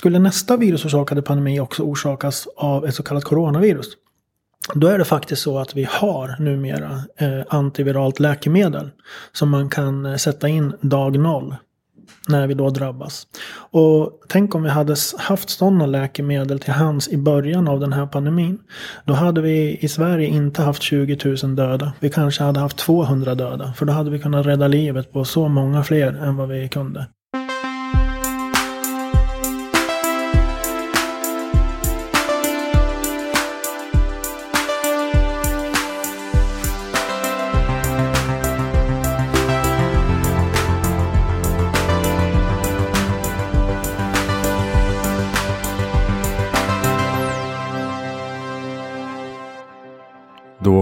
skulle nästa virusorsakade pandemi också orsakas av ett så kallat coronavirus. Då är det faktiskt så att vi har numera eh, antiviralt läkemedel som man kan eh, sätta in dag noll när vi då drabbas. Och tänk om vi hade haft sådana läkemedel till hands i början av den här pandemin. Då hade vi i Sverige inte haft 20 000 döda. Vi kanske hade haft 200 döda. För då hade vi kunnat rädda livet på så många fler än vad vi kunde.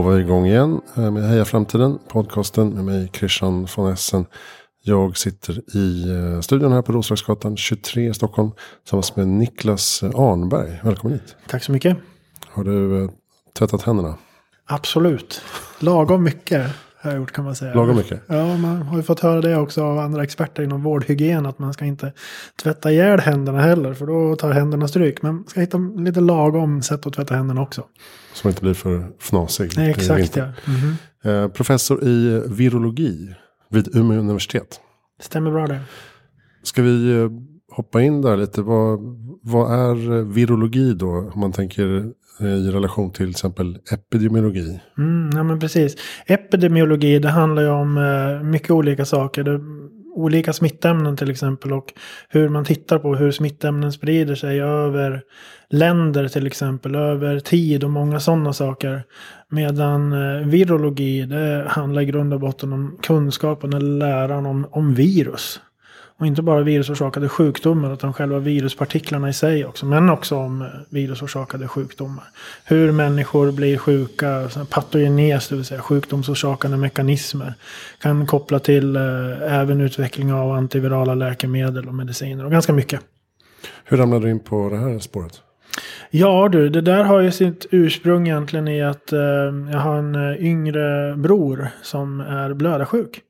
Var vi igång igen eh, med Heja Framtiden, podcasten med mig Christian von Essen. Jag sitter i eh, studion här på Roslagsgatan 23 i Stockholm tillsammans med Niklas Arnberg. Välkommen hit. Tack så mycket. Har du eh, tvättat händerna? Absolut. Lagom mycket har jag gjort kan man säga. Lagom mycket? Ja, man har ju fått höra det också av andra experter inom vårdhygien. Att man ska inte tvätta ihjäl händerna heller. För då tar händerna stryk. Men man ska hitta lite lagom sätt att tvätta händerna också. Så man inte blir för fnasig. Nej, exakt ja. Mm -hmm. eh, professor i virologi vid Umeå universitet. Stämmer bra det. Ska vi eh, hoppa in där lite. Vad, vad är virologi då? Om man tänker Eh, Eh, i relation till exempel epidemiologi. Mm, ja, men precis. Epidemiologi det handlar ju om eh, mycket olika saker. Det, olika smittämnen till exempel och hur man tittar på hur smittämnen sprider sig över länder till exempel, över tid och många sådana saker. Medan eh, virologi det handlar i grund och botten om kunskapen eller läran om, om virus. Och inte bara virusorsakade sjukdomar utan själva viruspartiklarna i sig också. Men också om eh, virusorsakade sjukdomar. Hur människor blir sjuka, patogenes, det vill säga sjukdomsorsakande mekanismer. Kan koppla till eh, även utveckling av antivirala läkemedel och mediciner och ganska mycket. Hur ramlade du in på det här spåret? Ja du, det där har ju sitt ursprung egentligen i att eh, jag har en eh, yngre bror som är blödarsjuk.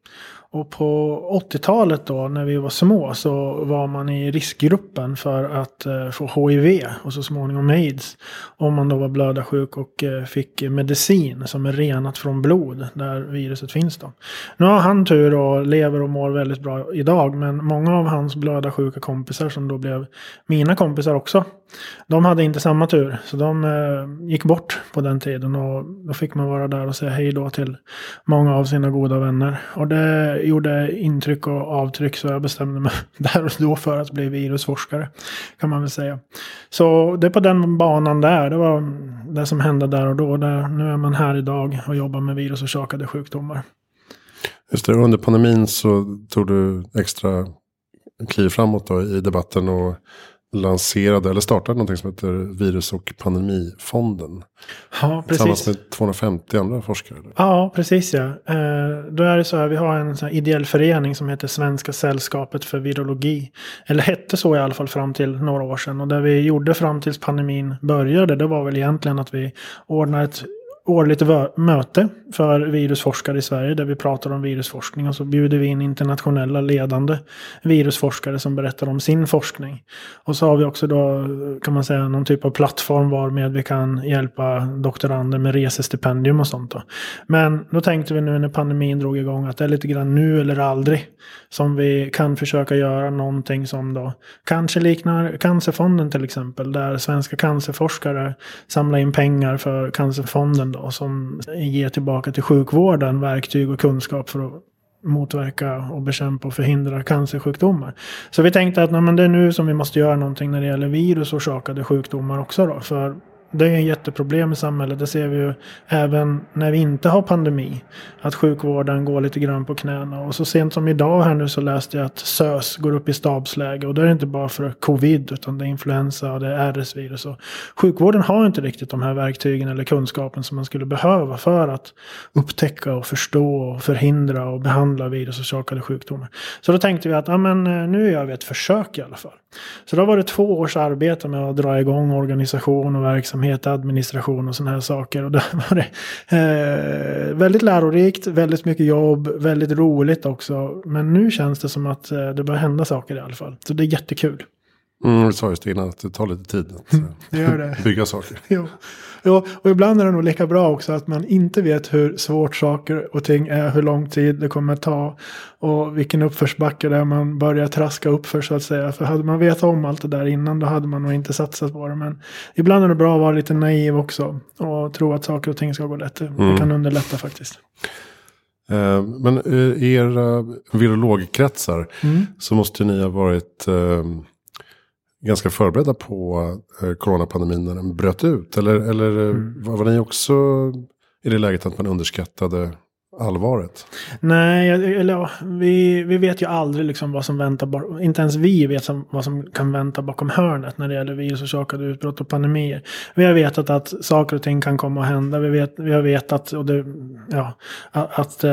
Och på 80-talet då när vi var små så var man i riskgruppen för att eh, få HIV och så småningom aids. Om man då var blödarsjuk och eh, fick medicin som är renat från blod där viruset finns då. Nu har han tur och lever och mår väldigt bra idag men många av hans blödarsjuka kompisar som då blev mina kompisar också. De hade inte samma tur så de eh, gick bort på den tiden och då fick man vara där och säga hej då till många av sina goda vänner. Och det gjorde intryck och avtryck så jag bestämde mig där och då för att bli virusforskare. Kan man väl säga. Så det är på den banan där. Det var det som hände där och då. Där, nu är man här idag och jobbar med virusorsakade sjukdomar. Just det, under pandemin så tog du extra kliv framåt då i debatten och lanserade eller startade någonting som heter virus och pandemifonden. Ja, precis. Tillsammans med 250 andra forskare. Ja, precis ja. Eh, då är det så här, vi har en sån ideell förening som heter Svenska sällskapet för virologi. Eller hette så i alla fall fram till några år sedan. Och det vi gjorde fram tills pandemin började, det var väl egentligen att vi ordnade ett årligt möte för virusforskare i Sverige där vi pratar om virusforskning och så bjuder vi in internationella ledande virusforskare som berättar om sin forskning. Och så har vi också då kan man säga någon typ av plattform varmed vi kan hjälpa doktorander med resestipendium och sånt. Då. Men då tänkte vi nu när pandemin drog igång att det är lite grann nu eller aldrig som vi kan försöka göra någonting som då kanske liknar Cancerfonden till exempel där svenska cancerforskare samlar in pengar för Cancerfonden då, som ger tillbaka till sjukvården verktyg och kunskap för att motverka och bekämpa och förhindra cancersjukdomar. Så vi tänkte att nej, men det är nu som vi måste göra någonting när det gäller virusorsakade sjukdomar också. Då, för det är ett jätteproblem i samhället. Det ser vi ju även när vi inte har pandemi. Att sjukvården går lite grann på knäna. Och så sent som idag här nu så läste jag att SÖS går upp i stabsläge. Och då är det inte bara för covid utan det är influensa och det är RS-virus. Och sjukvården har inte riktigt de här verktygen eller kunskapen som man skulle behöva för att upptäcka och förstå och förhindra och behandla virusorsakade sjukdomar. Så då tänkte vi att ja, men, eh, nu gör vi ett försök i alla fall. Så då var det två års arbete med att dra igång organisation och verksamhet, administration och sådana här saker. Och då var det eh, väldigt lärorikt, väldigt mycket jobb, väldigt roligt också. Men nu känns det som att eh, det börjar hända saker i alla fall. Så det är jättekul. Mm, du sa just innan att det tar lite tid att Mm, det gör det. bygga saker. Jo. Jo, och ibland är det nog lika bra också att man inte vet hur svårt saker och ting är, hur lång tid det kommer ta och vilken uppförsbacke det är man börjar traska upp för så att säga. För hade man vetat om allt det där innan då hade man nog inte satsat på det. Men ibland är det bra att vara lite naiv också och tro att saker och ting ska gå lätt. Det Mm. kan underlätta faktiskt. Eh, Men eh, i era virologkretsar Mm. så måste ni ha varit eh, ganska förberedda på eh, coronapandemin när den bröt ut. Eller, eller Mm. var, var ni också i det läget att man underskattade allvaret? Nej, eller ja, vi, vi vet ju aldrig liksom vad som väntar bakom. Inte ens vi vet som, vad som kan vänta bakom hörnet när det gäller virusorsakade utbrott och pandemier. Vi har vetat att saker och ting kan komma att hända. Vi, vet, vi har vetat och det, ja, att, att eh,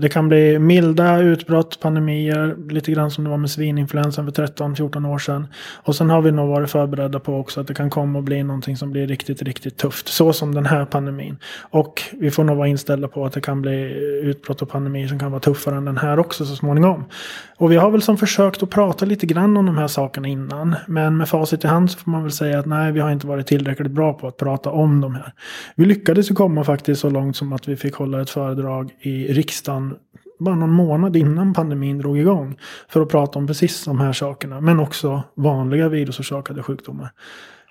det kan bli milda utbrott, pandemier, lite grann som det var med svininfluensan för 13-14 år sedan. Och sen har vi nog varit förberedda på också att det kan komma att bli någonting som blir riktigt, riktigt tufft. Så som den här pandemin. Och vi får nog vara inställda på att det kan bli utbrott och pandemier som kan vara tuffare än den här också så småningom. Och vi har väl som försökt att prata lite grann om de här sakerna innan. Men med facit i hand så får man väl säga att nej, vi har inte varit tillräckligt bra på att prata om de här. Vi lyckades ju komma faktiskt så långt som att vi fick hålla ett föredrag i riksdagen bara någon månad innan pandemin drog igång. För att prata om precis de här sakerna. Men också vanliga virusorsakade sjukdomar.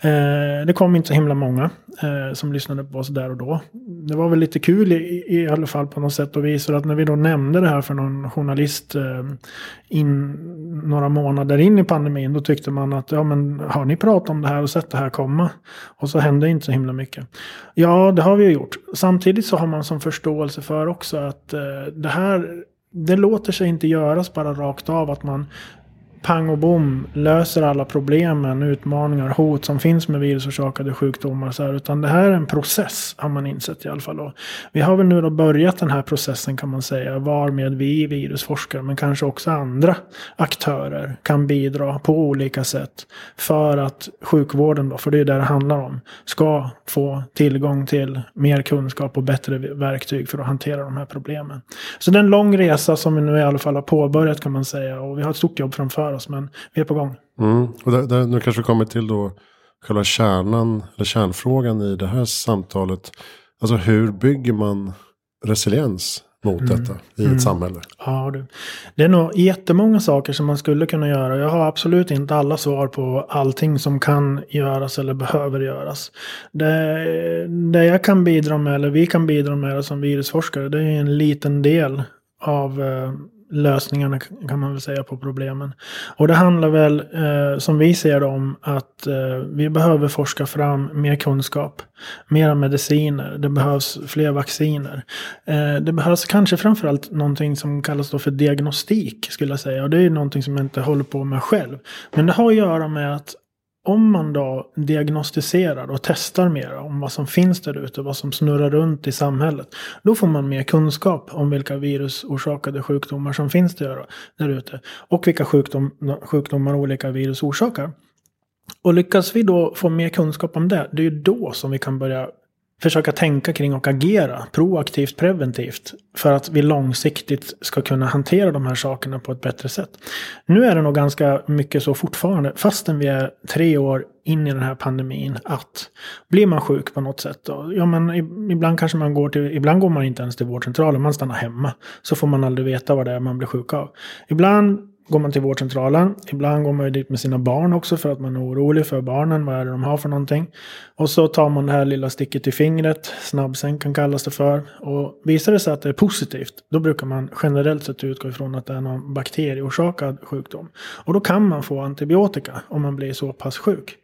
Eh, det kom inte så himla många eh, som lyssnade på oss där och då. Det var väl lite kul i, i alla fall på något sätt och vis. För att när vi då nämnde det här för någon journalist eh, in, några månader in i pandemin. Då tyckte man att ja men har ni pratat om det här och sett det här komma? Och så hände inte så himla mycket. Ja det har vi ju gjort. Samtidigt så har man som förståelse för också att eh, det här det låter sig inte göras bara rakt av att man pang och bom löser alla problemen, utmaningar, hot som finns med virusorsakade sjukdomar. Så här, utan det här är en process har man insett i alla fall. Och vi har väl nu då börjat den här processen kan man säga. Varmed vi virusforskare men kanske också andra aktörer kan bidra på olika sätt. För att sjukvården då, för det är det det handlar om, ska få tillgång till mer kunskap och bättre verktyg för att hantera de här problemen. Så det är en lång resa som vi nu i alla fall har påbörjat kan man säga. Och vi har ett stort jobb framför oss men vi är på gång. Mm. Och där, där, nu kanske vi kommer till då själva kärnan, eller kärnfrågan i det här samtalet. Alltså hur bygger man resiliens mot detta i ett samhälle? Ja, du. Det är nog jättemånga saker som man skulle kunna göra. Jag har absolut inte alla svar på allting som kan göras eller behöver göras. Det, det jag kan bidra med, eller vi kan bidra med som virusforskare, det är en liten del av eh, lösningarna kan man väl säga på problemen. Och det handlar väl eh, som vi ser det om att eh, vi behöver forska fram mer kunskap. Mera mediciner. Det behövs fler vacciner. Eh, det behövs kanske framförallt någonting som kallas då för diagnostik skulle jag säga. Och det är ju någonting som jag inte håller på med själv. Men det har att göra med att om man då diagnostiserar och testar mer om vad som finns där ute, vad som snurrar runt i samhället. Då får man mer kunskap om vilka virusorsakade sjukdomar som finns där, ute. Och vilka sjukdom, sjukdomar olika virus orsakar. Och lyckas vi då få mer kunskap om det, det är ju då som vi kan börja försöka tänka kring och agera proaktivt, preventivt. För att vi långsiktigt ska kunna hantera de här sakerna på ett bättre sätt. Nu är det nog ganska mycket så fortfarande, fastän vi är tre år in i den här pandemin, att blir man sjuk på något sätt då, ja men ibland kanske man går till, ibland går man inte ens till vårdcentralen, man stannar hemma. Så får man aldrig veta vad det är man blir sjuk av. Ibland går man till vårdcentralen. Ibland går man ju dit med sina barn också för att man är orolig för barnen. Vad är det de har för någonting? Och så tar man det här lilla sticket i fingret. Snabbsänkan kallas det för. Och visar det sig att det är positivt. Då brukar man generellt sett utgå ifrån att det är någon bakterieorsakad sjukdom. Och då kan man få antibiotika om man blir så pass sjuk.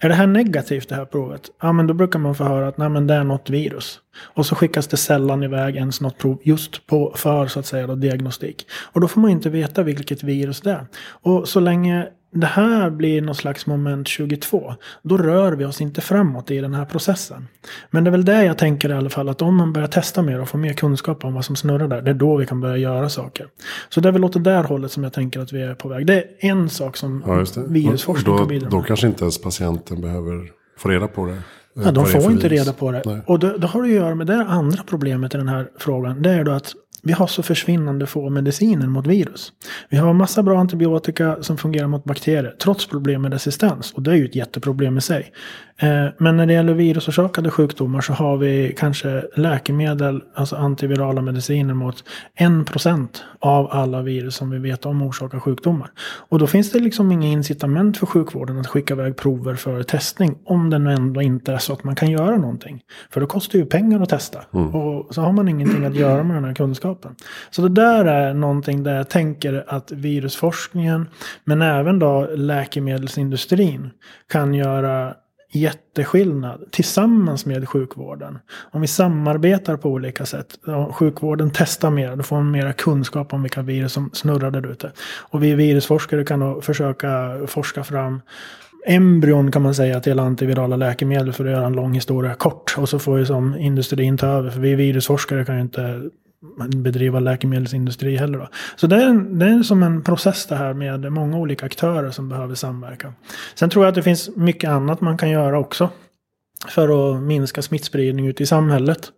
Är det här negativt det här provet? Ja men då brukar man få höra att nej, men det är något virus. Och så skickas det sällan iväg ens något prov just på, för så att säga då, diagnostik. Och då får man inte veta vilket virus det är. Och så länge det här blir någon slags moment 22. Då rör vi oss inte framåt i den här processen. Men det är väl det jag tänker i alla fall. Att om man börjar testa mer och få mer kunskap om vad som snurrar där. Det är då vi kan börja göra saker. Så det är väl åt det där hållet som jag tänker att vi är på väg. Det är en sak som Ja, virusforskning Och kan då, bidra då kanske inte ens patienten behöver få reda på det. Ja, de får inte reda på det. Nej. Och det, det har att göra med det andra problemet i den här frågan. Det är då att vi har så försvinnande få mediciner mot virus. Vi har massa bra antibiotika som fungerar mot bakterier trots problem med resistens. Och det är ju ett jätteproblem i sig. Eh, men när det gäller virusorsakade sjukdomar så har vi kanske läkemedel, alltså antivirala mediciner mot 1% av alla virus som vi vet om orsakar sjukdomar. Och då finns det liksom inga incitament för sjukvården att skicka iväg prover för testning. Om det nu ändå inte är så att man kan göra någonting. För det kostar ju pengar att testa. Mm. Och så har man ingenting att göra med den här kunskapen. Så det där är någonting där jag tänker att virusforskningen, men även då läkemedelsindustrin kan göra jätteskillnad tillsammans med sjukvården. Om vi samarbetar på olika sätt. Sjukvården testar mer. Då får man mera kunskap om vilka virus som snurrar där ute. Och vi virusforskare kan då försöka forska fram embryon kan man säga till antivirala läkemedel för att göra en lång historia kort. Och så får ju som industrin ta över. För vi virusforskare kan ju inte bedriva läkemedelsindustri heller. Då. Så det är, det är som en process det här med många olika aktörer som behöver samverka. Sen tror jag att det finns mycket annat man kan göra också. För att minska smittspridning ute i samhället.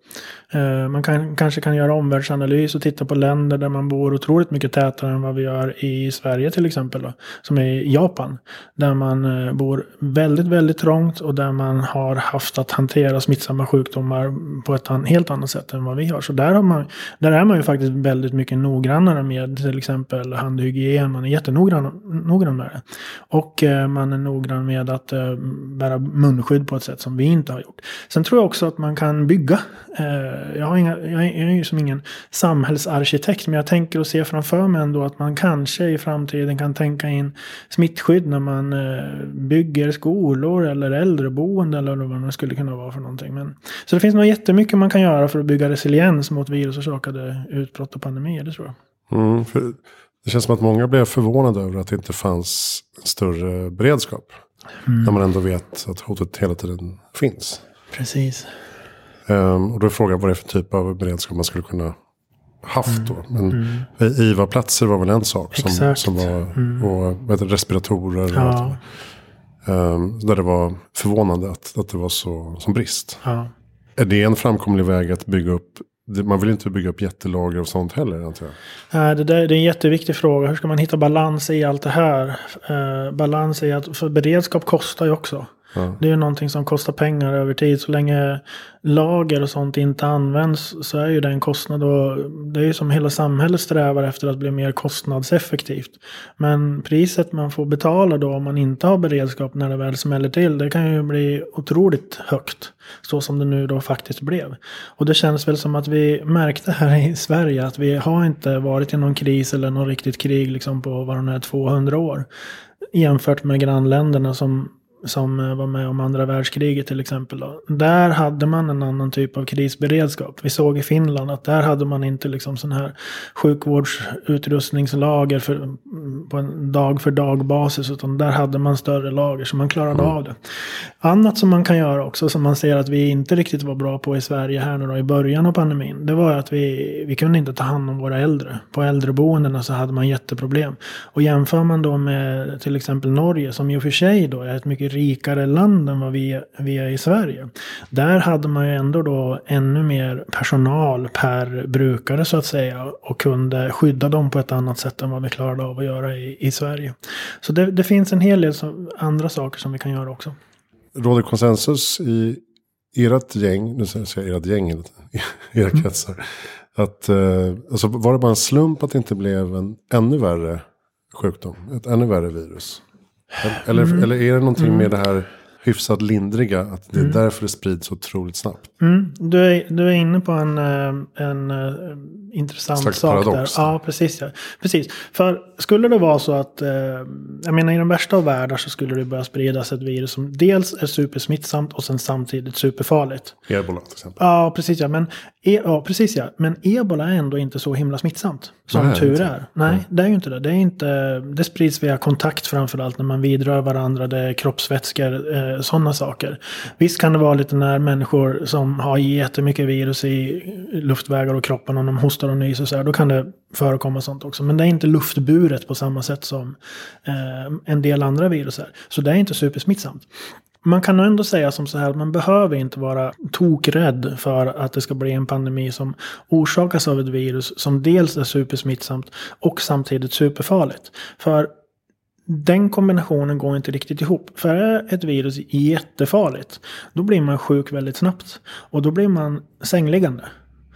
Eh, man kan, kanske kan göra omvärldsanalys och titta på länder där man bor otroligt mycket tätare än vad vi gör i Sverige till exempel. Då, som är Japan. Där man eh, bor väldigt, väldigt trångt och där man har haft att hantera smittsamma sjukdomar på ett helt annat sätt än vad vi har. Så där, har man, där är man ju faktiskt väldigt mycket noggrannare med till exempel handhygien. Man är jättenoggrann med det. Och eh, man är noggrann med att bära munskydd på ett sätt som vi inte har gjort. Sen tror jag också att man kan bygga eh, jag, har inga, jag är ju som ingen samhällsarkitekt. Men jag tänker och ser framför mig ändå att man kanske i framtiden kan tänka in smittskydd när man eh, bygger skolor eller äldreboende eller vad det skulle kunna vara för någonting. Men, så det finns nog jättemycket man kan göra för att bygga resiliens mot virusorsakade utbrott och pandemier. Det tror jag. Mm, det känns som att många blev förvånade över att det inte fanns större beredskap. Mm. När man ändå vet att hotet hela tiden finns. Precis. Um, och då är frågan vad det är för typ av beredskap man skulle kunna haft då. Men mm. IVA-platser var väl en sak. Som, som var, mm. och heter, respiratorer. Ja. Och. Um, där det var förvånande att, att det var så som brist. Ja. Är det en framkomlig väg att bygga upp man vill inte bygga upp jättelager och sånt heller antar jag. Nej, det, där, det är en jätteviktig fråga. Hur ska man hitta balans i allt det här? Eh, balans i att, för beredskap kostar ju också. Ja. Det är ju någonting som kostar pengar över tid. Så länge lager och sånt inte används så är ju det en kostnad. Och det är ju som hela samhället strävar efter att bli mer kostnadseffektivt. Men priset man får betala då om man inte har beredskap när det väl smäller till. Det kan ju bli otroligt högt. Så som det nu då faktiskt blev. Och det känns väl som att vi märkte här i Sverige att vi har inte varit i någon kris eller någon riktigt krig liksom på vad de är 200 år. Jämfört med grannländerna som som eh, var med om andra världskriget till exempel. Då. Där hade man en annan typ av krisberedskap. Vi såg i Finland att där hade man inte liksom sån här sjukvårdsutrustningslager för, på en dag för dag basis. Utan där hade man större lager så man klarade mm. av det. Annat som man kan göra också som man ser att vi inte riktigt var bra på i Sverige här nu då i början av pandemin. Det var att vi, vi kunde inte ta hand om våra äldre. På äldreboendena så hade man jätteproblem. Och jämför man då med till exempel Norge som i och för sig då är ett mycket rikare land än vad vi, vi är i Sverige. Där hade man ju ändå då ännu mer personal per brukare så att säga. Och kunde skydda dem på ett annat sätt än vad vi klarade av att göra i, i Sverige. Så det, det finns en hel del som, andra saker som vi kan göra också. Råder konsensus i ert gäng, nu säger jag ert gäng, era mm. kretsar. Mm. Att, eh, alltså var det bara en slump att det inte blev en ännu värre sjukdom? Ett ännu värre virus? Eller, mm. eller är det någonting mm. med det här hyfsat lindriga. Att det är mm. därför det sprids så otroligt snabbt. Mm. Du, är, du är inne på en, eh, en, en eh, intressant Slags sak paradox, där. Ja, precis, ja, precis. För skulle det vara så att, eh, jag menar i den värsta av världar så skulle det börja spridas ett virus som dels är supersmittsamt och sen samtidigt superfarligt. Ebola till exempel. Ja, precis ja. Men, e, ja, precis ja. Men ebola är ändå inte så himla smittsamt. Som Nej, tur är. Nej, mm. det är ju inte det. Det, är inte, det sprids via kontakt framförallt när man vidrör varandra. Det är kroppsvätskor, eh, sådana saker. Visst kan det vara lite när människor som har jättemycket virus i luftvägar och kroppen och de hostar hostar och nyser så här, då kan det förekomma sånt också. Men det är inte luftburet på samma sätt som eh, en del andra virus är. Så det är inte supersmittsamt man kan nog ändå säga som så här att man behöver inte vara tokrädd för att det ska bli en pandemi som orsakas av ett virus som dels är supersmittsamt och samtidigt superfarligt. För den kombinationen går inte riktigt ihop. För är ett virus jättefarligt, då blir man sjuk väldigt snabbt. Och då blir man sängliggande.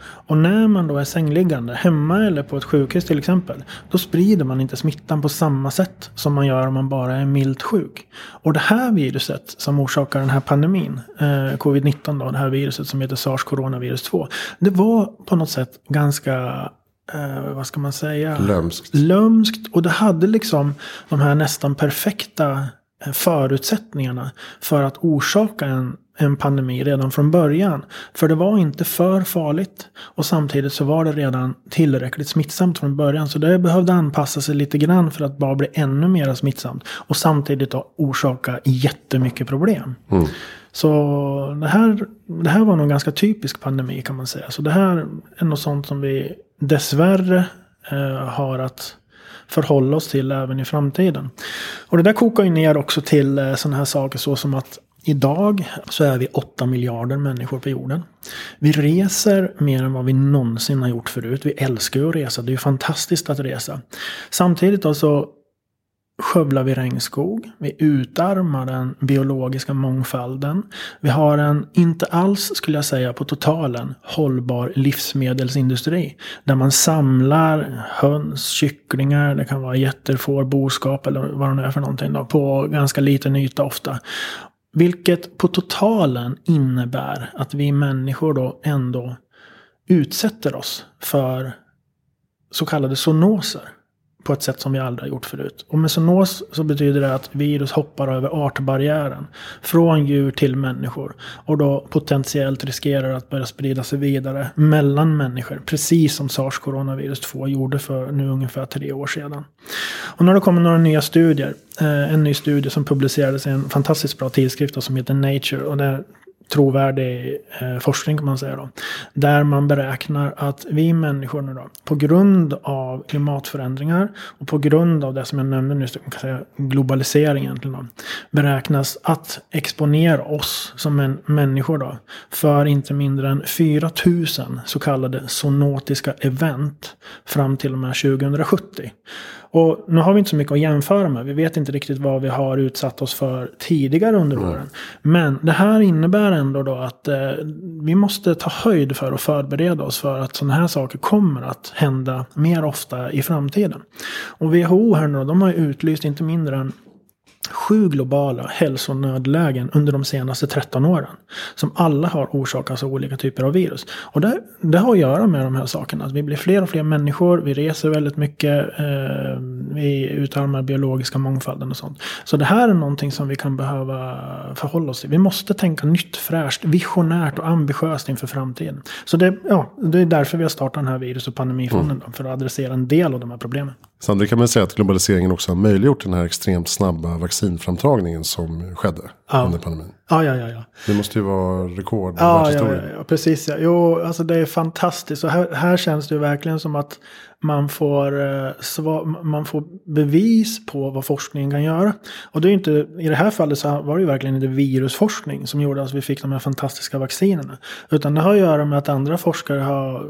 Och när man då är sängliggande, hemma eller på ett sjukhus till exempel, då sprider man inte smittan på samma sätt som man gör om man bara är milt sjuk. Och det här viruset som orsakar den här pandemin, eh, covid-19 då, det här viruset som heter sars coronavirus 2, det var på något sätt ganska eh, vad ska man säga? Lömskt. Lömskt. Och det hade liksom de här nästan perfekta förutsättningarna för att orsaka en, en pandemi redan från början. För det var inte för farligt. Och samtidigt så var det redan tillräckligt smittsamt från början. Så det behövde anpassa sig lite grann för att bara bli ännu mer smittsamt. Och samtidigt då orsaka jättemycket problem. Mm. Så det här, det här var nog en ganska typisk pandemi kan man säga. Så det här är något sånt som vi dessvärre eh, har att förhålla oss till även i framtiden. Och det där kokar ju ner också till eh, sådana här saker så som att idag så är vi 8 miljarder människor på jorden. Vi reser mer än vad vi någonsin har gjort förut. Vi älskar ju att resa. Det är ju fantastiskt att resa. Samtidigt då så skövlar vi regnskog. Vi utarmar den biologiska mångfalden. Vi har en, inte alls skulle jag säga på totalen, hållbar livsmedelsindustri. Där man samlar höns, kycklingar, det kan vara getter, får, boskap eller vad det nu är för någonting. Då, på ganska liten yta ofta. Vilket på totalen innebär att vi människor då ändå utsätter oss för så kallade zoonoser på ett sätt som vi aldrig har gjort förut. Och med zoonos så betyder det att virus hoppar över artbarriären. Från djur till människor. Och då potentiellt riskerar att börja sprida sig vidare mellan människor. Precis som sars coronavirus 2 gjorde för nu ungefär tre år sedan. Och nu har det kommit några nya studier. Eh, en ny studie som publicerades i en fantastiskt bra tidskrift som heter Nature. Och där trovärdig eh, forskning kan man säga då. Där man beräknar att vi människor nu då, på grund av klimatförändringar och på grund av det som jag nämnde nyss, kan säga globalisering egentligen då, beräknas att exponera oss som en människor då för inte mindre än 4000 så kallade zoonotiska event fram till och med 2070. Och nu har vi inte så mycket att jämföra med. Vi vet inte riktigt vad vi har utsatt oss för tidigare under åren. Men det här innebär ändå då att eh, vi måste ta höjd för och förbereda oss för att sådana här saker kommer att hända mer ofta i framtiden. Och WHO här nu, de har utlyst inte mindre än sju globala hälsonödlägen under de senaste 13 åren. Som alla har orsakats av olika typer av virus. Och det, det har att göra med de här sakerna. Att vi blir fler och fler människor, vi reser väldigt mycket, eh, vi utarmar biologiska mångfalden och sånt. Så det här är någonting som vi kan behöva förhålla oss till. Vi måste tänka nytt, fräscht, visionärt och ambitiöst inför framtiden. Så det, ja, det är därför vi har startat den här virus och pandemifonden. Mm. Då, för att adressera en del av de här problemen. Samtidigt kan man säga att globaliseringen också har möjliggjort den här extremt snabba vaccinframtagningen som skedde ja. under pandemin. Ja, ja, ja, ja. Det måste ju vara rekord ja, ja, ja, ja, precis. Ja. Jo, alltså det är fantastiskt. Och här, här känns det ju verkligen som att man får, eh, man får bevis på vad forskningen kan göra. Och det är inte, i det här fallet så var det ju verkligen inte virusforskning som gjorde att vi fick de här fantastiska vaccinerna. Utan det har att göra med att andra forskare har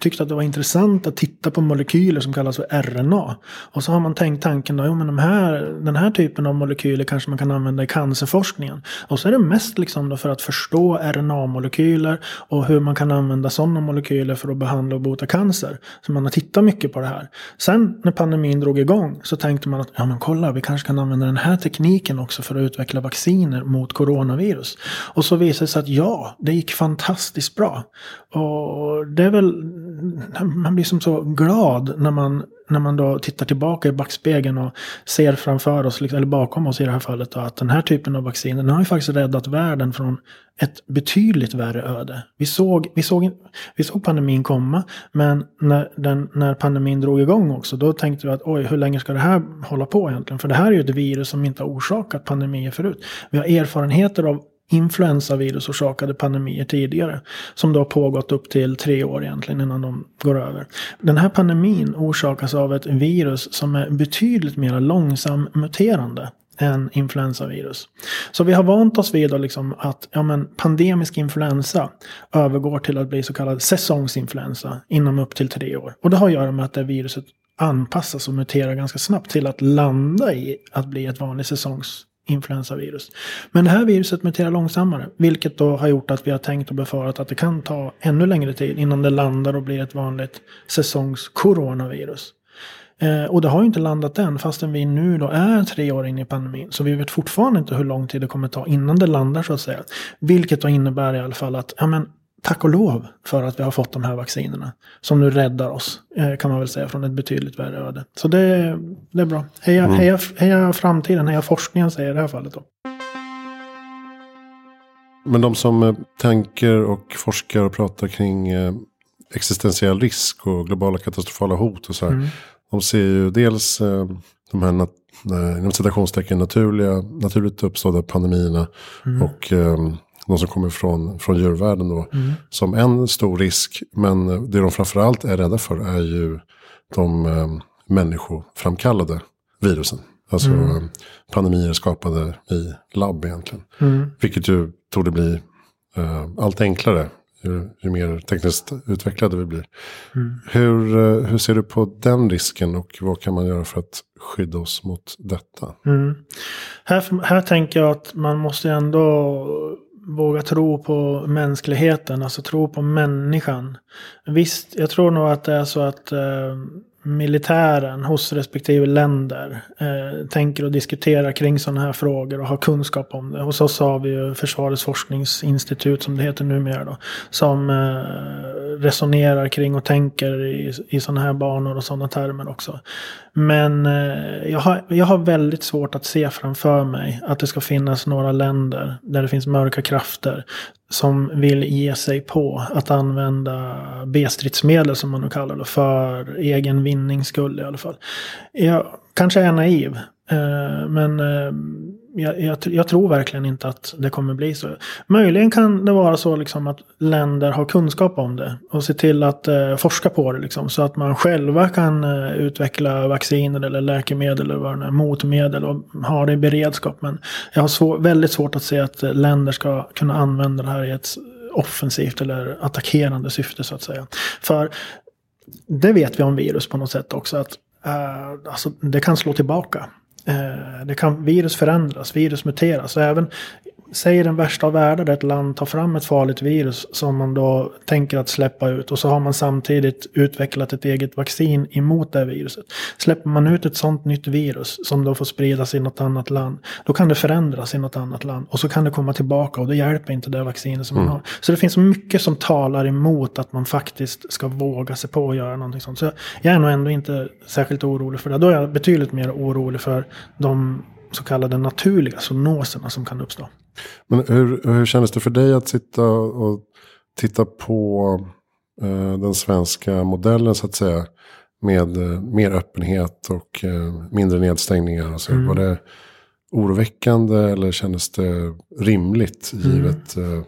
tyckt att det var intressant att titta på molekyler som kallas för RNA. Och så har man tänkt tanken då, jo men de här, den här typen av molekyler kanske man kan använda i cancerforskningen. Och så är det mest liksom då för att förstå RNA-molekyler och hur man kan använda sådana molekyler för att behandla och bota cancer. Så man har tittat mycket på det här. Sen när pandemin drog igång så tänkte man att ja men kolla, vi kanske kan använda den här tekniken också för att utveckla vacciner mot coronavirus. Och så visade det sig att ja, det gick fantastiskt bra. Och det är väl man blir som så glad när man, när man då tittar tillbaka i backspegeln och ser framför oss, liksom, eller bakom oss i det här fallet, då, att den här typen av vaccin, den har ju faktiskt räddat världen från ett betydligt värre öde. Vi såg, vi såg, vi såg pandemin komma, men när, den, när pandemin drog igång också, då tänkte vi att oj, hur länge ska det här hålla på egentligen? För det här är ju ett virus som inte har orsakat pandemier förut. Vi har erfarenheter av influensavirusorsakade pandemier tidigare. Som då har pågått upp till tre år egentligen innan de går över. Den här pandemin orsakas av ett virus som är betydligt mer långsam muterande än influensavirus. Så vi har vant oss vid liksom att ja, men, pandemisk influensa övergår till att bli så kallad säsongsinfluensa inom upp till tre år. Och det har att göra med att det viruset anpassas och muterar ganska snabbt till att landa i att bli ett vanligt Influensavirus. Men det här viruset muterar långsammare, vilket då har gjort att vi har tänkt och befarat att det kan ta ännu längre tid innan det landar och blir ett vanligt säsongskoronavirus. Eh, och det har ju inte landat än fastän vi nu då är tre år in i pandemin. Så vi vet fortfarande inte hur lång tid det kommer ta innan det landar så att säga. Vilket då innebär i alla fall att, ja men tack och lov för att vi har fått de här vaccinerna. Som nu räddar oss, eh, kan man väl säga, från ett betydligt värre öde. Så det, det är bra. Heja, mm. heja, heja framtiden, heja forskningen säger i det här fallet då. Men de som eh, tänker och forskar och pratar kring eh, existentiell risk och globala katastrofala hot och så här. Mm. De ser ju dels de här inom citationstecken naturliga, naturligt uppstådda pandemierna. Mm. Och de som kommer från, från djurvärlden då. Mm. Som en stor risk. Men det de framförallt är rädda för är ju de eh, människoframkallade virusen. Alltså mm. pandemier skapade i labb egentligen. Mm. Vilket ju tog det bli eh, allt enklare ju, ju, mer tekniskt utvecklade vi blir. Mm. Hur, eh, hur ser du på den risken och vad kan man göra för att skydda oss mot detta? Mm. Här, här tänker jag att man måste ändå våga tro på mänskligheten, alltså tro på människan. Visst, jag tror nog att det är så att eh, militären hos respektive länder eh, tänker och diskuterar kring sådana här frågor och har kunskap om det. Hos oss har vi ju Försvarets forskningsinstitut som det heter numera då. Som eh, resonerar kring och tänker i, i sådana här banor och sådana termer också. Men eh, jag, har, jag har väldigt svårt att se framför mig att det ska finnas några länder där det finns mörka krafter som vill ge sig på att använda B-stridsmedel som man nu kallar det för egen vinnings skull i alla fall. Jag kanske är naiv, Eh, men eh, jag, jag, jag, tror verkligen inte att det kommer bli så. Möjligen kan det vara så liksom att länder har kunskap om det och ser till att eh, forska på det. Liksom, så att man själva kan eh, utveckla vacciner eller läkemedel eller vad det är, motmedel och ha det i beredskap. Men jag har svår, väldigt svårt att se att eh, länder ska kunna använda det här i ett offensivt eller attackerande syfte så att säga. För det vet vi om virus på något sätt också. att eh, alltså, det kan slå tillbaka. Eh, det kan, virus förändras, virus muteras. Och även, säg den värsta av världar där ett land tar fram ett farligt virus som man då tänker att släppa ut. Och så har man samtidigt utvecklat ett eget vaccin emot det viruset. Släpper man ut ett sånt nytt virus som då får spridas i något annat land. Då kan det förändras i något annat land. Och så kan det komma tillbaka och det hjälper inte det vaccinet som mm. man har. Så det finns mycket som talar emot att man faktiskt ska våga sig på att göra någonting sånt. Så jag är nog ändå inte särskilt orolig för det. Då är jag betydligt mer orolig för de så kallade naturliga zoonoserna som kan uppstå. Men hur, hur kändes det för dig att sitta och titta på eh, den svenska modellen så att säga? Med eh, mer öppenhet och eh, mindre nedstängningar. Alltså, mm. Var det oroväckande eller kändes det rimligt mm. givet eh,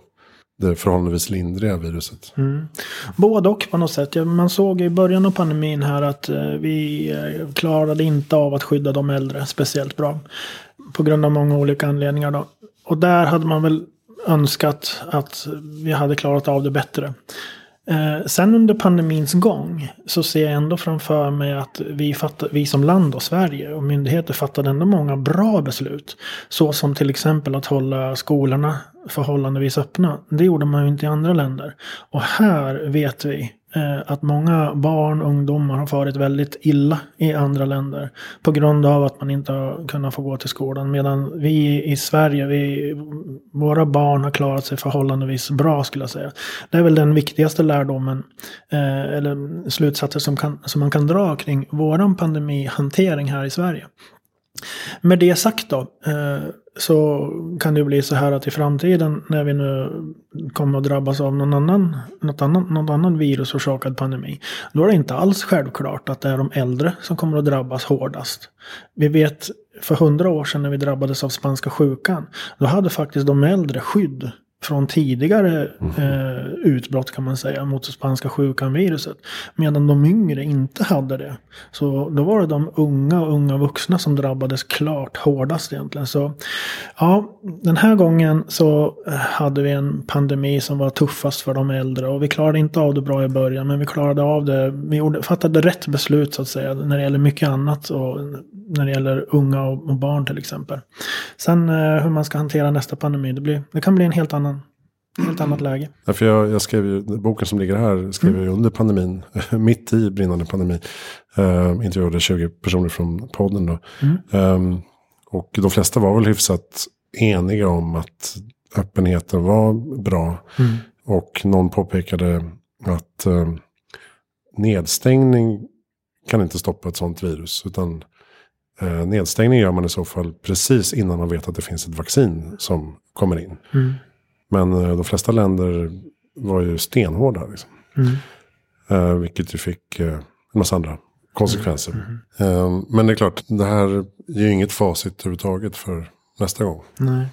det förhållandevis lindriga viruset. Mm. Både och på något sätt. Man såg i början av pandemin här att eh, vi eh, klarade inte av att skydda de äldre speciellt bra. På grund av många olika anledningar. Då. Och där hade man väl önskat att vi hade klarat av det bättre. Eh, sen under pandemins gång så ser jag ändå framför mig att vi, fattar, vi som land och Sverige och myndigheter fattade ändå många bra beslut. Så som till exempel att hålla skolorna förhållandevis öppna. Det gjorde man ju inte i andra länder. Och här vet vi Eh, att många barn och ungdomar har farit väldigt illa i andra länder. På grund av att man inte har kunnat få gå till skolan. Medan vi i Sverige, vi, våra barn har klarat sig förhållandevis bra skulle jag säga. Det är väl den viktigaste lärdomen, eh, eller slutsatser som, kan, som man kan dra kring våran pandemihantering här i Sverige. Med det sagt då, eh, så kan det bli så här att i framtiden när vi nu kommer att drabbas av någon annan, något annan, någon annan virusorsakad pandemi. Då är det inte alls självklart att det är de äldre som kommer att drabbas hårdast. Vi vet för hundra år sedan när vi drabbades av spanska sjukan. Då hade faktiskt de äldre skydd från tidigare eh, utbrott kan man säga mot spanska sjukan-viruset. Medan de yngre inte hade det. Så då var det de unga och unga vuxna som drabbades klart hårdast egentligen. Så ja, den här gången så hade vi en pandemi som var tuffast för de äldre. Och vi klarade inte av det bra i början. Men vi klarade av det. Vi gjorde, fattade rätt beslut så att säga. När det gäller mycket annat. Och när det gäller unga och, och barn till exempel. Sen eh, hur man ska hantera nästa pandemi. Det, blir, det kan bli en helt annan helt annat läge. Ja, för jag, jag skrev ju, boken som ligger här skrev mm. jag under pandemin, mitt i brinnande pandemi. Uh, intervjuade 20 personer från podden då. Mm. Um, och de flesta var väl hyfsat eniga om att öppenheten var bra. Mm. Och någon påpekade att uh, nedstängning kan inte stoppa ett sånt virus. Utan uh, nedstängning gör man i så fall precis innan man vet att det finns ett vaccin som kommer in. Mm. Men uh, de flesta länder var ju stenhårda. Liksom. Mm. Uh, vilket ju fick en massa andra konsekvenser. Mm. Mm. men det är klart, det här är ju inget facit överhuvudtaget för nästa gång. Nej.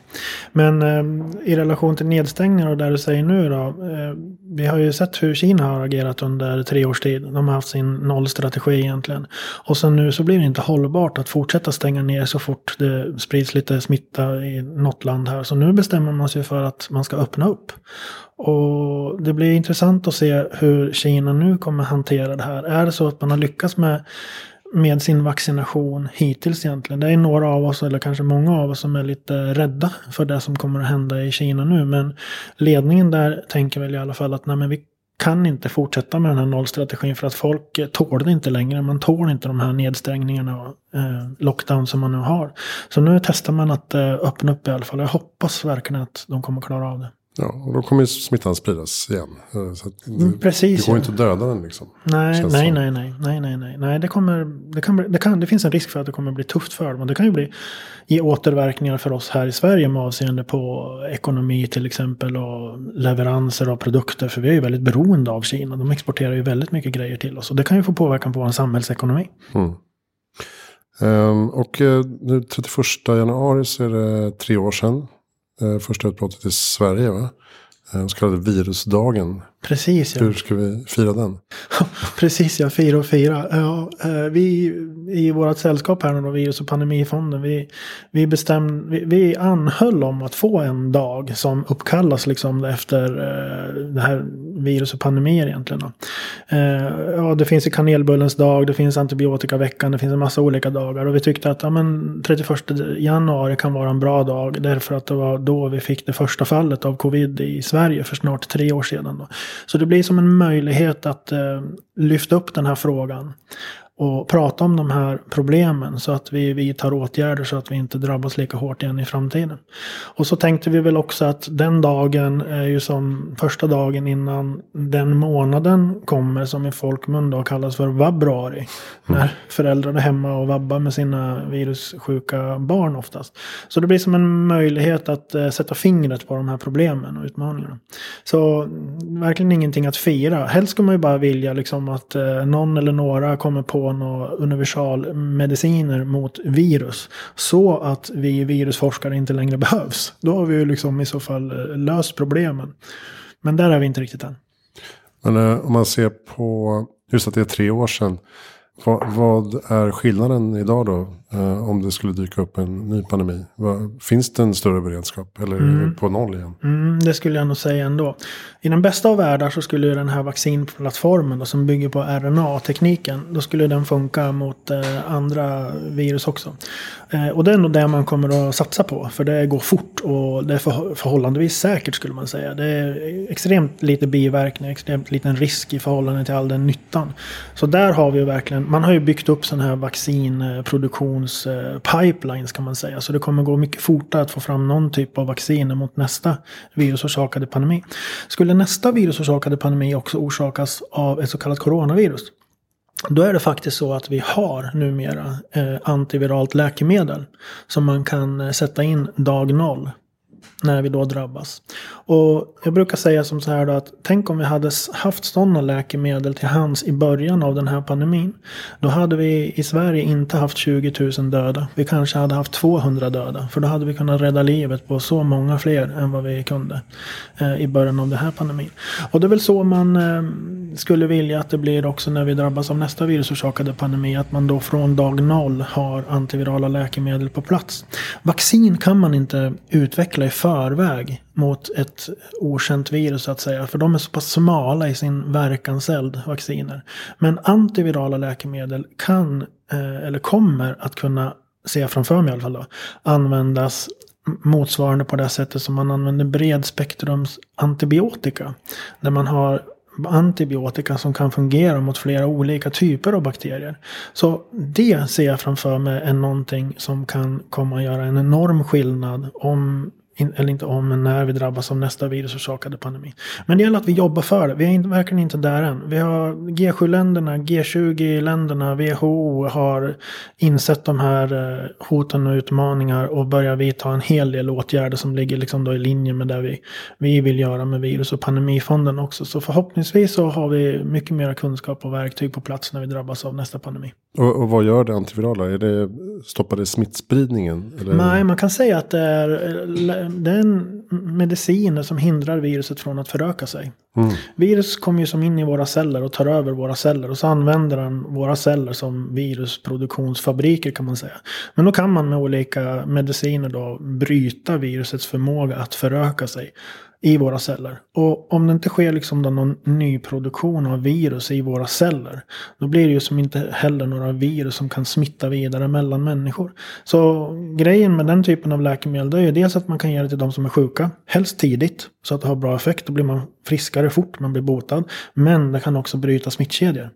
Men eh, i relation till nedstängningar och där du säger nu då. Eh, vi har ju sett hur Kina har agerat under tre års tid. De har haft sin nollstrategi egentligen. Och sen nu så blir det inte hållbart att fortsätta stänga ner så fort det sprids lite smitta i något land här. Så nu bestämmer man sig för att man ska öppna upp. Och det blir intressant att se hur Kina nu kommer hantera det här. Är det så att man har lyckats med med sin vaccination hittills egentligen. Det är några av oss, eller kanske många av oss, som är lite rädda för det som kommer att hända i Kina nu. Men ledningen där tänker väl i alla fall att nej, men vi kan inte fortsätta med den här nollstrategin för att folk tål det inte längre. Man tål inte de här nedstängningarna och eh, lockdown som man nu har. Så nu testar man att eh, öppna upp i alla fall. Jag hoppas verkligen att de kommer klara av det. Ja, och då kommer smittan spridas igen. Eh, så det, mm, Precis, det går ja. inte att döda den liksom. Nej, nej, nej, nej, nej, nej, nej, nej. Det, kommer, det, kan, det, kan, det finns en risk för att det kommer bli tufft för dem. Och det kan ju bli ge återverkningar för oss här i Sverige med avseende på ekonomi till exempel. Och leveranser av produkter. För vi är ju väldigt beroende av Kina. De exporterar ju väldigt mycket grejer till oss. Och det kan ju få påverkan på vår samhällsekonomi. Mm. Um, och uh, nu 31 januari så är det tre år sedan Eh, första utbrottet i Sverige va? Eh, den så kallade virusdagen. Precis ja. Hur ska vi fira den? Precis ja, fira och fira. Ja, eh, vi i vårt sällskap här nu virus och pandemifonden. Vi, vi, bestäm, vi, vi anhöll om att få en dag som uppkallas liksom efter det här virus och pandemier egentligen. Eh, ja, det finns ju kanelbullens dag, det finns antibiotikaveckan, det finns en massa olika dagar. Och vi tyckte att ja, men 31 januari kan vara en bra dag. Därför att det var då vi fick det första fallet av covid i Sverige för snart tre år sedan. Då. Så det blir som en möjlighet att eh, lyfta upp den här frågan och prata om de här problemen så att vi vidtar åtgärder så att vi inte drabbas lika hårt igen i framtiden. Och så tänkte vi väl också att den dagen är ju som första dagen innan den månaden kommer som i folkmun då kallas för vabruari. Mm. När föräldrar är hemma och vabbar med sina virussjuka barn oftast. Så det blir som en möjlighet att eh, sätta fingret på de här problemen och utmaningarna. Så verkligen ingenting att fira. Helst skulle man ju bara vilja liksom att eh, någon eller några kommer på och universalmediciner mot virus. Så att vi virusforskare inte längre behövs. Då har vi ju liksom i så fall eh, löst problemen. Men där är vi inte riktigt än. Men eh, om man ser på just att det är tre år sedan. Vad, vad är skillnaden idag då? Eh, om det skulle dyka upp en ny pandemi. Vad, finns det en större beredskap? Eller mm. är på noll igen? Mm, det skulle jag nog säga ändå. I den bästa av världar så skulle den här vaccinplattformen då, som bygger på RNA-tekniken. Då skulle den funka mot eh, andra virus också. Eh, och det är nog det man kommer att satsa på. För det går fort och det är för, förhållandevis säkert skulle man säga. Det är extremt lite biverkningar, extremt liten risk i förhållande till all den nyttan. Så där har vi verkligen, man har ju byggt upp sån här vaccinationspipelines kan man säga. Så det kommer gå mycket fortare att få fram någon typ av vaccin mot nästa virusorsakade pandemi. Skulle nästa virusorsakade pandemi också orsakas av ett så kallat coronavirus då är det faktiskt så att vi har numera eh, antiviralt läkemedel som man kan eh, sätta in dag noll när vi då drabbas. Och jag brukar säga som så här då att tänk om vi hade haft sådana läkemedel till hands i början av den här pandemin. Då hade vi i Sverige inte haft 20 000 döda. Vi kanske hade haft 200 döda. För då hade vi kunnat rädda livet på så många fler än vad vi kunde eh, i början av den här pandemin. Och det är väl så man eh, skulle vilja att det blir också när vi drabbas av nästa virusorsakade pandemi. Att man då från dag noll har antivirala läkemedel på plats. Vaccin kan man inte utveckla i förväg mot ett okänt virus så att säga. För de är så pass smala i sin verkanseld, vacciner. Men antivirala läkemedel kan, eh, eller kommer att kunna, Se framför mig i alla fall då, användas motsvarande på det sättet som man använder bredspektrums antibiotika. Där man har antibiotika som kan fungera mot flera olika typer av bakterier. Så det ser jag framför mig är någonting som kan komma att göra en enorm skillnad om eller inte om, men när vi drabbas av nästa virusorsakade pandemi. Men det gäller att vi jobbar för det. Vi är verkligen inte där än. Vi har G7-länderna, G20-länderna, WHO har insett de här eh, hoten och utmaningar och börjar vidta en hel del åtgärder som ligger liksom då i linje med det vi, vi vill göra med virus och pandemifonden också. Så förhoppningsvis så har vi mycket mer kunskap och verktyg på plats när vi drabbas av nästa pandemi. Och, och vad gör det antivirala? Är det, stoppar det smittspridningen? Eller? Nej, man kan säga att det är, det är mediciner som hindrar viruset från att föröka sig. Mm. Virus kommer ju som in i våra celler och tar över våra celler. Och så använder den våra celler som virusproduktionsfabriker kan man säga. Men då kan man med olika mediciner då bryta virusets förmåga att föröka sig i våra celler. Och om det inte sker liksom då någon nyproduktion av virus i våra celler. Då blir det ju som inte heller några virus som kan smitta vidare mellan människor. Så grejen med den typen av läkemedel är ju dels att man kan ge det till de som är sjuka. Helst tidigt. Så att det har bra effekt. Då blir man friskare fort. Man blir botad. Men det kan också bryta smittkedjor.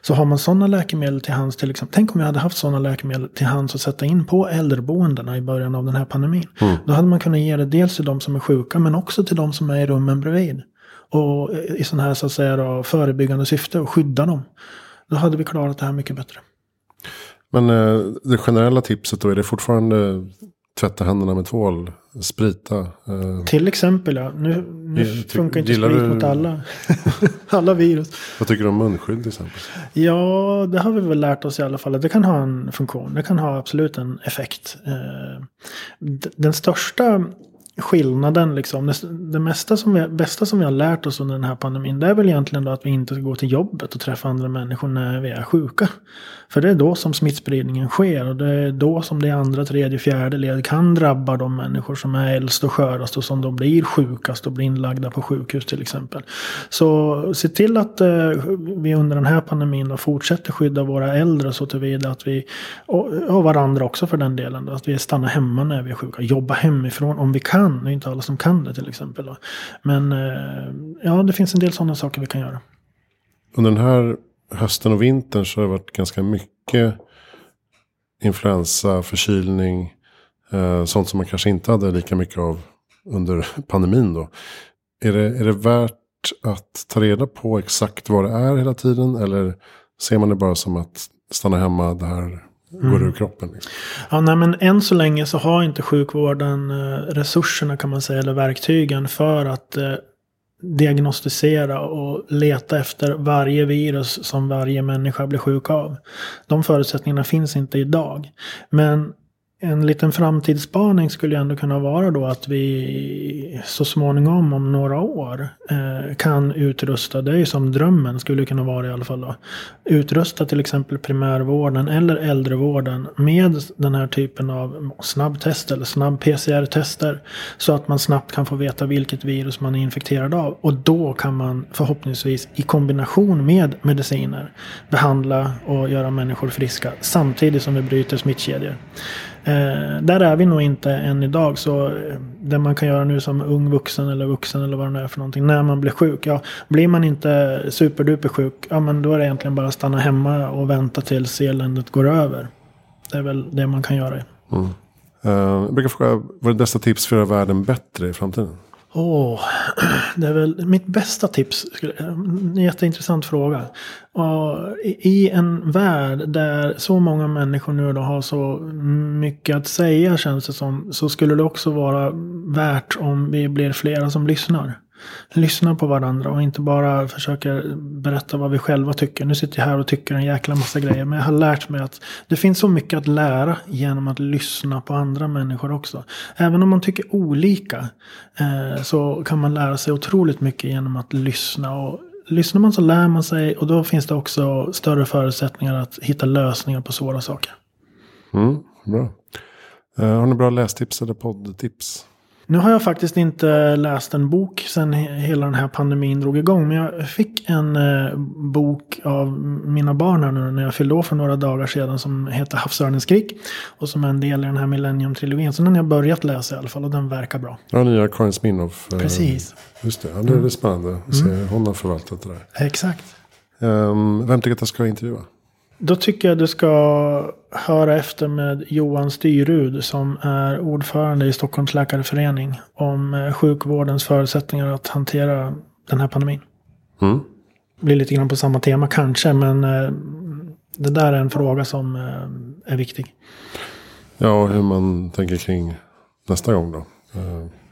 Så har man sådana läkemedel till hands till exempel. Tänk om vi hade haft sådana läkemedel till hands att sätta in på äldreboendena i början av den här pandemin. Mm. Då hade man kunnat ge det dels till de som är sjuka men också till de som är i rummen bredvid. Och i sådana här så att säga då, förebyggande syfte och skydda dem. Då hade vi klarat det här mycket bättre. Men eh, det generella tipset då, är det fortfarande tvätta händerna med tvål, sprita? Eh. Till exempel ja. Nu, nu funkar inte sprit du... mot alla. alla virus. Vad tycker du om munskydd till exempel? Ja, det har vi väl lärt oss i alla fall. Det kan ha en funktion. Det kan ha absolut en effekt. Eh, den största skillnaden, liksom, det, mesta som vi, bästa som vi har lärt oss under den här pandemin, det är väl egentligen då att vi inte ska gå till jobbet och träffa andra människor när vi är sjuka. För det är då som smittspridningen sker och det är då som det andra, tredje, fjärde led kan drabba de människor som är äldst och skörast och som då blir sjukast och blir inlagda på sjukhus till exempel. Så se till att eh, vi under den här pandemin då fortsätter skydda våra äldre så tillvida att vi, och, och varandra också för den delen, då, att vi stannar hemma när vi är sjuka. Jobba hemifrån om vi kan. Det är inte alla som kan det till exempel. Men eh, ja, det finns en del sådana saker vi kan göra. Under den här hösten och vintern så har det varit ganska mycket influensa, förkylning. Eh, sånt som man kanske inte hade lika mycket av under pandemin då. Är det, är det värt att ta reda på exakt vad det är hela tiden? Eller ser man det bara som att stanna hemma, det här går mm. ur kroppen? Liksom? Ja, nej, men än så länge så har inte sjukvården eh, resurserna kan man säga, eller verktygen för att eh, diagnostisera och leta efter varje virus som varje människa blir sjuk av. De förutsättningarna finns inte idag. Men en liten framtidsspaning skulle ändå kunna vara då att vi så småningom om några år eh, kan utrusta, det är ju som drömmen skulle kunna vara i alla fall då. Utrusta till exempel primärvården eller äldrevården med den här typen av snabbtest eller snabb PCR-tester. Så att man snabbt kan få veta vilket virus man är infekterad av. Och då kan man förhoppningsvis i kombination med mediciner behandla och göra människor friska samtidigt som vi bryter smittkedjor. Eh, där är vi nog inte än idag. Så eh, det man kan göra nu som ung vuxen eller vuxen eller vad det nu är för någonting. När man blir sjuk. Ja, blir man inte superduper sjuk. Ja men då är det egentligen bara att stanna hemma och vänta tills eländet går över. Det är väl det man kan göra. Mm. Uh, jag brukar fråga, vad är det bästa tips för att göra världen bättre i framtiden? Åh, oh, det är väl mitt bästa tips. Eh, en jätteintressant fråga. I en värld där så många människor nu då har så mycket att säga känns det som. Så skulle det också vara värt om vi blir flera som lyssnar lyssnar på varandra och inte bara försöker berätta vad vi själva tycker. Nu sitter jag här och tycker en jäkla massa grejer. Men jag har lärt mig att det finns så mycket att lära genom att lyssna på andra människor också. Även om man tycker olika eh, så kan man lära sig otroligt mycket genom att lyssna. Och lyssnar man så lär man sig och då finns det också större förutsättningar att hitta lösningar på svåra saker. Mm, bra. Eh, har ni bra lästips eller poddtips? Nu har jag faktiskt inte läst en bok sen hela den här pandemin drog igång. Men jag fick en eh, bok av mina barn här nu när jag fyllde år för några dagar sedan. Som heter Havsörnens skrik. Och som är en del i den här Millennium-trilogin. Så den har jag börjat läsa i alla fall och den verkar bra. Ja, nya Karin Smirnoff. Eh, Precis. Just det, ja, det är mm. spännande att se mm. hon har förvaltat det där. Exakt. Um, vem tycker att jag ska intervjua? Då tycker jag du ska höra efter med Johan Styrud som är ordförande i Stockholms läkarförening om eh, sjukvårdens förutsättningar att hantera den här pandemin. Mm. Blir lite grann på samma tema kanske, men eh, det där är en fråga som eh, är viktig. Ja, hur man tänker kring nästa gång då.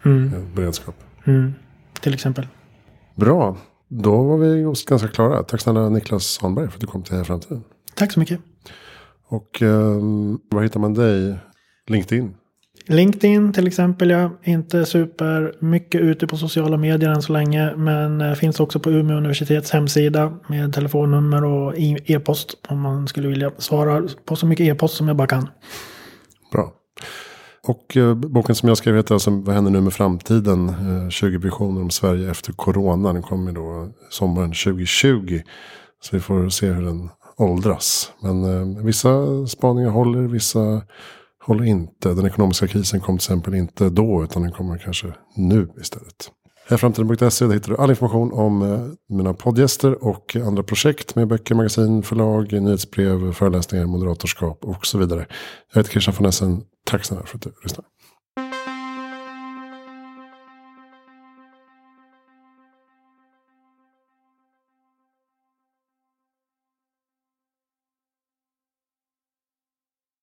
Mm. Beredskap. Mm. Till exempel. Bra. Då var vi ganska klara. Tack snälla Niklas Svanberg för att du kom till Framtiden. Tack så mycket. Och um, var hittar man dig? LinkedIn? LinkedIn till exempel. Jag är inte super mycket ute på sociala medier än så länge. Men eh, finns också på Umeå universitets hemsida med telefonnummer och e-post. Om man skulle vilja svara på så mycket e-post som jag bara kan. Bra. Och eh, boken som jag skrev heter alltså Vad händer nu med framtiden? Eh, 20 visioner om Sverige efter corona. Den kommer då sommaren 2020. Så vi får se hur den åldras. Men eh, vissa spaningar håller, vissa håller inte. Den ekonomiska krisen kom till exempel inte då, utan den kommer kanske nu istället. Här framtiden.se där hittar du all information om eh, mina poddgäster och andra projekt med böcker, magasin, förlag, nyhetsbrev, föreläsningar, moderatorskap och så vidare. Jag heter Christian von Essen. Tack snälla för att du lyssnade.